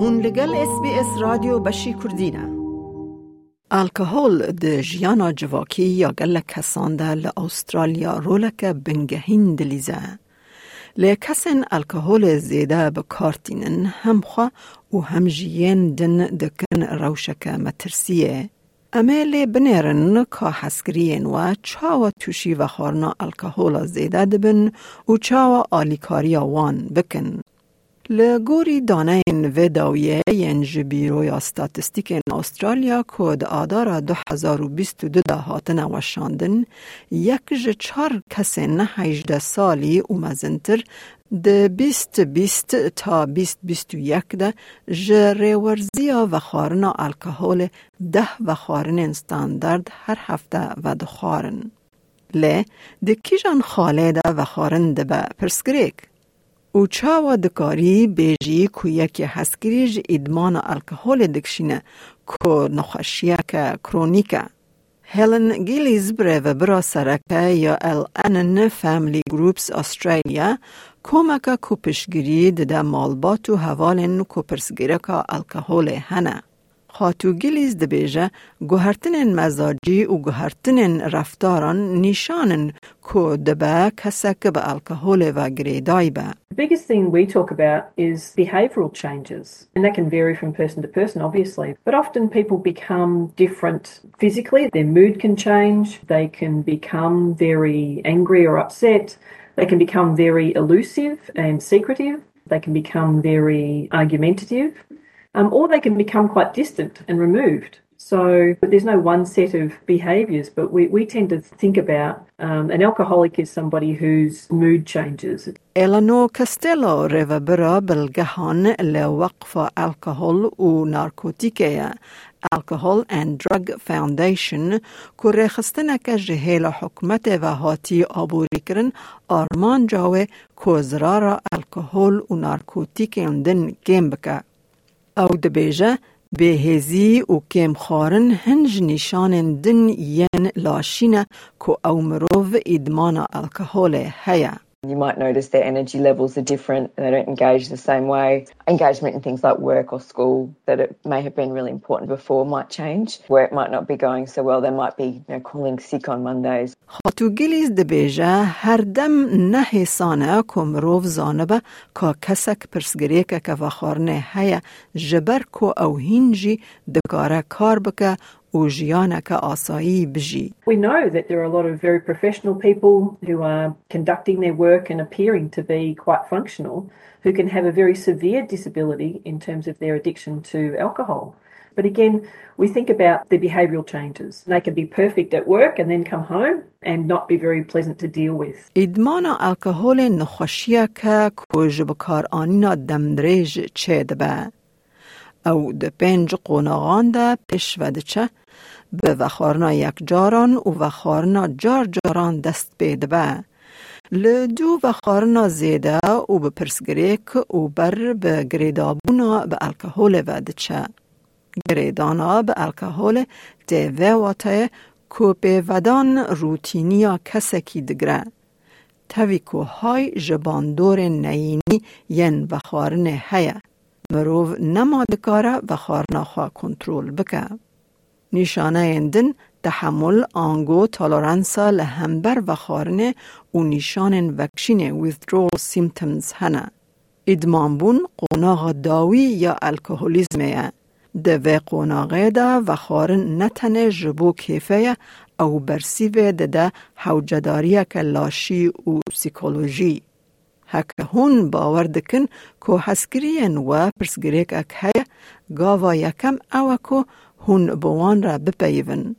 هون لگل اس بی اس رادیو بشی کردینه الکهول د جیانا جواکی یا گل کسان ده لأسترالیا رولک بنگهین دلیزه. لی کسین الکهول زیده بکارتینن هم خواه و هم جیین دن دکن روشک مترسیه. امیل بنیرن که حسکرین و چاوا توشی و خارنا الکهول زیده دبن و چاوا آلیکاریا وان بکن. لگوری دانه این وداویه این جبیرو یا این استرالیا کود آدارا 2022 دا هاتن وشاندن یک جه چار کسی نه 18 سالی اومزنتر د بیست تا 2021 ده ژریورزیا و خارنا الکهول ده و خارن استاندارد هر هفته و دخارن. لی د کیجان خاله ده و خارن ده به پرسکریک. او چاوا دکاری بیجی کو یکی هسکریج ادمان الکهول دکشینه کو نخوشیه که کرونیکه. هلن گیلیز بره و برا سرکه یا انن فامیلی گروپس استرالیا کمک کوپشگیری ده مالبات و حوالن کوپرسگیرکا الکهول هنه. خاتو گلیز دبیجه گوهرتنین مزاجی و گوهرتنین رفتاران نشانن که دبه کسک به الکهول و گریدای به. The biggest thing we talk about is behavioural changes. And that can vary from person to person, obviously. But often people become different physically. Their mood can change. They can become very angry or upset. They can become very elusive and secretive. They can become very argumentative. um, or they can become quite distant and removed. So there's no one set of behaviours, but we, we tend to think about um, an alcoholic is somebody whose mood changes. Eleanor Castello reva Gahan le Waqfa Alcohol u Narkotikea Alcohol and Drug Foundation kure xastenaka jehela hukmate va hati aburikrin arman jawe ko zrara alcohol u narkotiken din kembeka گیم بکه. او دبیجه بهزی و کم خارن هنج نشان دن ین لاشینه که او مروف ادمان الکهول هیا. You might notice their energy levels are different and they don't engage the same way. Engagement in things like work or school that it may have been really important before might change. Where it might not be going so well, they might be you know, calling sick on Mondays. خاتو گلیز دبیجه هر دم نه سانه کم روف زانبه که کسک پرسگریکه که وخارنه هیا جبر که او هینجی دکاره کار بکه و جیانک آسایی بجی. We know that there are a lot of very professional people who are conducting their work and appearing to be quite functional who can have a very severe disability in terms of their addiction to alcohol. But again, we think about the behavioural changes. They can be perfect at work and then come home and not be very pleasant to deal with. ادمان الکهول نخوشیه که کج بکار آنینا دمدریج چه دبه. او د پنج قوناغان ده پیش و چه به وخارنا یک جاران و وخارنا جار جاران دست بید به. لدو وخارنا زیده و به پرسگریک و بر به گریدابونا به الکهول و چه. گریدانا به الکهول ده واته که به ودان روتینیا کسکی دگره. تویکو های جباندور نینی ین وخارن هیه. مروف نما دکاره و خارناخوا کنترول بکه. نشانه اندن تحمل آنگو تالارنسا لهمبر و خارنه و نشان وکشین withdrawal symptoms هنه. ادمان بون قوناغ داوی یا الکوهولیزمه ده قوناغه دا و خارن نتنه جبو کیفه او برسیوه ده ده حوجداریه که لاشی و سیکولوژی. هک هون باور دکن که حسکرین و پرسگریک اک هیا گاوا یکم او که هون بوان را بپیون.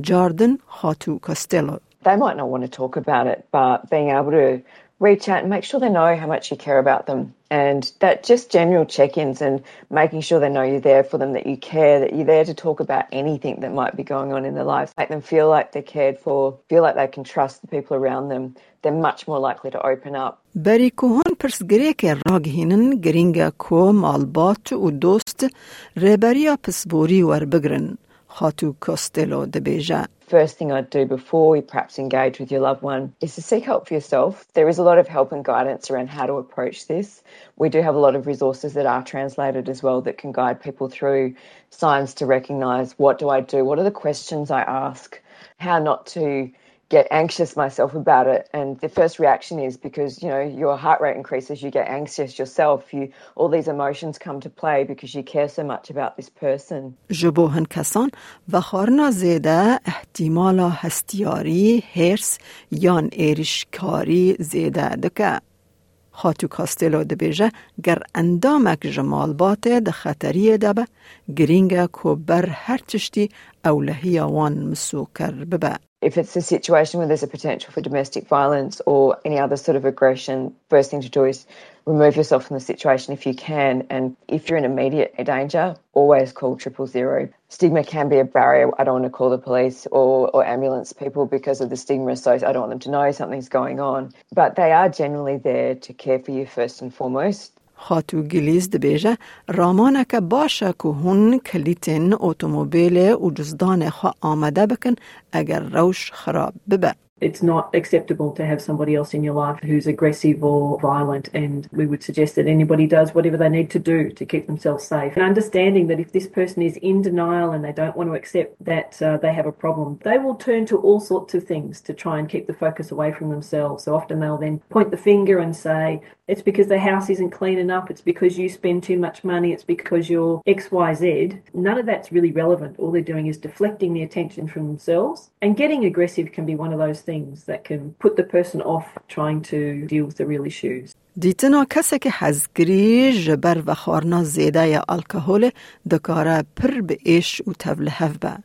جاردن خاتو کستلو. They might not want to talk about it, but being able to reach out and make sure they know how much you care about them. And that just general check ins and making sure they know you're there for them, that you care, that you're there to talk about anything that might be going on in their lives. Make them feel like they're cared for, feel like they can trust the people around them. They're much more likely to open up. بری که هون پرسگریک راگهینن گرینگا کو مالبات و دوست ریبریا پسبوری ور بگرن. خاتو کستلو دبیجه. first thing I'd do before you perhaps engage with your loved one is to seek help for yourself. There is a lot of help and guidance around how to approach this. We do have a lot of resources that are translated as well that can guide people through signs to recognize what do I do? What are the questions I ask? How not to get anxious myself about it and the first reaction is because you know your heart rate increases you get anxious yourself you all these emotions come to play because you care so much about this person جبو هن کسان و خارنا زیده احتمال هستیاری هرس یان ایرشکاری زیده دکه خاتو کاستلو دبیجه گر اندامک جمال باته ده خطریه دبه گرینگه کو بر هر چشتی اولهی وان مسوکر ببه if it's a situation where there's a potential for domestic violence or any other sort of aggression, first thing to do is remove yourself from the situation if you can. And if you're in immediate danger, always call triple zero. Stigma can be a barrier. I don't want to call the police or, or ambulance people because of the stigma. So I don't want them to know something's going on. But they are generally there to care for you first and foremost. خاتو گلیز دبیجه رامانه که باشه که هون کلیتن اتومبیل و جزدان خواه آمده بکن اگر روش خراب ببه. It's not acceptable to have somebody else in your life who's aggressive or violent, and we would suggest that anybody does whatever they need to do to keep themselves safe. And understanding that if this person is in denial and they don't want to accept that uh, they have a problem, they will turn to all sorts of things to try and keep the focus away from themselves. So often they'll then point the finger and say, it's because the house isn't clean enough, it's because you spend too much money, it's because you're XYZ. None of that's really relevant. All they're doing is deflecting the attention from themselves. And getting aggressive can be one of those things that can put the person off trying to deal with the real issues. دیتنا کسی که حزگری جبر و خارنا زیده یا الکهول دکاره پر به ایش و تولهف به.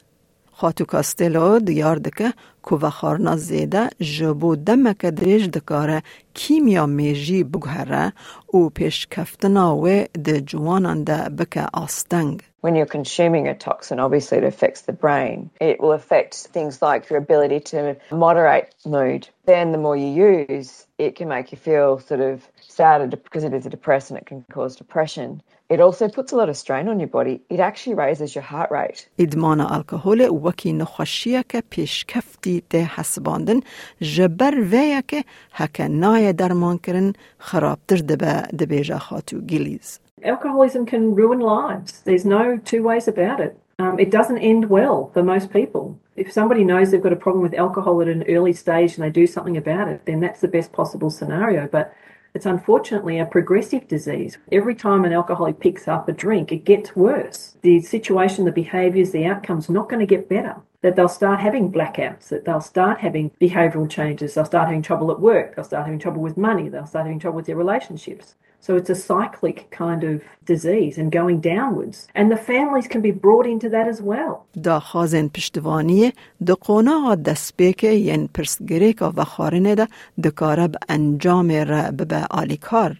خاتو کاستلو دیار دکه کو و خارنا زیده جبو دمک دریج دکاره کیمیا میجی بگهره و پیش کفتنا و ده جوانان ده بکه آستنگ. When you're consuming a toxin, obviously it affects the brain. It will affect things like your ability to moderate mood. Then the more you use, it can make you feel sort of sad because it is a depressant, it can cause depression. It also puts a lot of strain on your body. It actually raises your heart rate. ادمان الکهول وکی نخوشیه که پیش کفتی ده حسباندن جبر ویه که هکه نای درمان کرن خرابتر دبه دبیجه خاتو گلیز. Alcoholism can ruin lives. There's no two ways about it. Um, it doesn't end well for most people. If somebody knows they've got a problem with alcohol at an early stage and they do something about it, then that's the best possible scenario. But it's unfortunately a progressive disease. Every time an alcoholic picks up a drink, it gets worse. The situation, the behaviours, the outcome's not going to get better. That they'll start having blackouts, that they'll start having behavioural changes, they'll start having trouble at work, they'll start having trouble with money, they'll start having trouble with their relationships. So it's a cyclic kind of disease and going downwards. And the families can be brought into that as well. دا خازن پشتوانی دا قونا دسپیک ین پرسگریک و خارنه دا دکاره انجام را ببه آلیکار.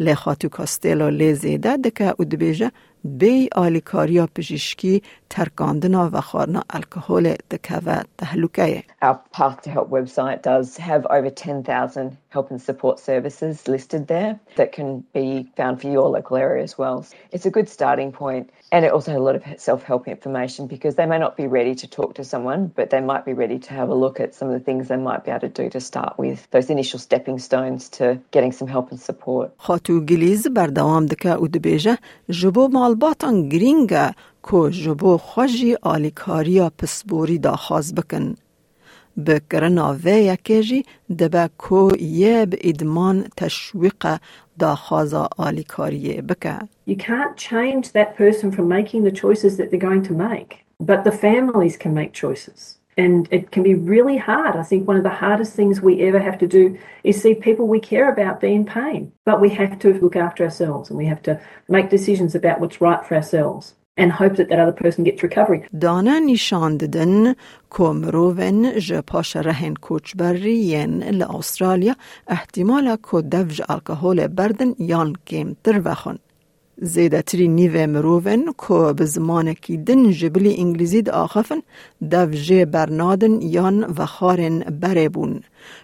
لخاتو کاستیلو لیزیده دکه او دبیجه بی آلیکاریا پزشکی ترکاندنا و خارنا الکهول دکه و تهلوکه. Our Path to Help website does have over 10,000 help and support services listed there that can be found for your local area as well. It's a good starting point and it also has a lot of self-help information because they may not be ready to talk to someone but they might be ready to have a look at some of the things they might be able to do to start with those initial stepping stones to getting some help and support. خاتو گلیز بردوام دکه او دبیجه جبو مالباتان گرینگه کو جبو خوشی آلیکاریا پسبوری دا خاز بکن. بکرنا و یکیجی دبه کو یه به ادمان تشویق دا خازا آلیکاریه بکه. You can't change that person from making the choices that they're going to make, but the families can make choices. And it can be really hard. I think one of the hardest things we ever have to do is see people we care about be in pain. But we have to look after ourselves and we have to make decisions about what's right for ourselves. and hope that that other person gets recovery. دانه نشان ددن که مروون جه پاش رهن کوچبری ین لأسترالیا احتمال که دفج الکهول بردن یان کم تر وخون. زیده تری نیوه مروون که به زمان کی دن جبلی انگلیزی دا آخفن دفج برنادن یان وخارن بره بون.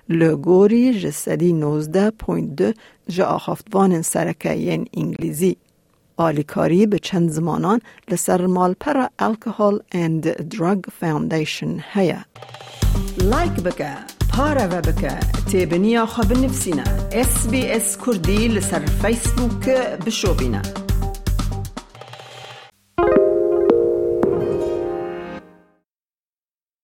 لگوری جسدی نوزده پوینت دو جه آخفتوان سرکه ین انگلیزی. آلیکاری به چند زمانان لسر مالپر الکهول اند دراگ فاوندیشن هیا لایک بکه پاره پارە بە بکە تێبنییا خە بنفسینە SسBS کوردی لەسەر فیسبووکە بشۆبینە.